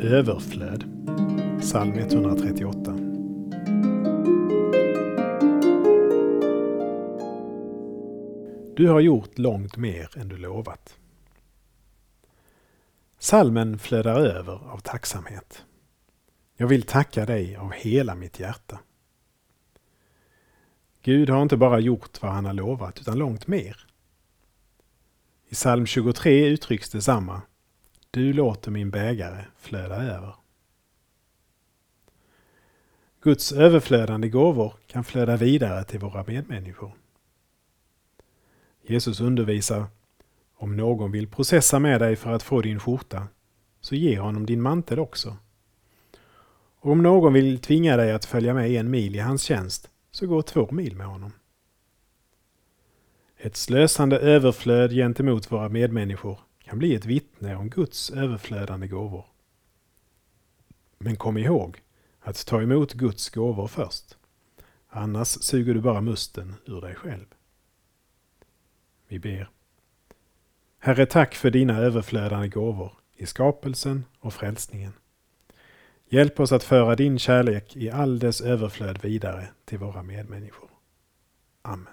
överflöd. Psalm 138. Du har gjort långt mer än du lovat. Salmen flödar över av tacksamhet. Jag vill tacka dig av hela mitt hjärta. Gud har inte bara gjort vad han har lovat utan långt mer. I psalm 23 uttrycks detsamma. Du låter min bägare flöda över. Guds överflödande gåvor kan flöda vidare till våra medmänniskor. Jesus undervisar om någon vill processa med dig för att få din skjorta, så ge honom din mantel också. Och om någon vill tvinga dig att följa med en mil i hans tjänst, så gå två mil med honom. Ett slösande överflöd gentemot våra medmänniskor kan bli ett vittne om Guds överflödande gåvor. Men kom ihåg att ta emot Guds gåvor först. Annars suger du bara musten ur dig själv. Vi ber. Herre, tack för dina överflödande gåvor i skapelsen och frälsningen. Hjälp oss att föra din kärlek i all dess överflöd vidare till våra medmänniskor. Amen.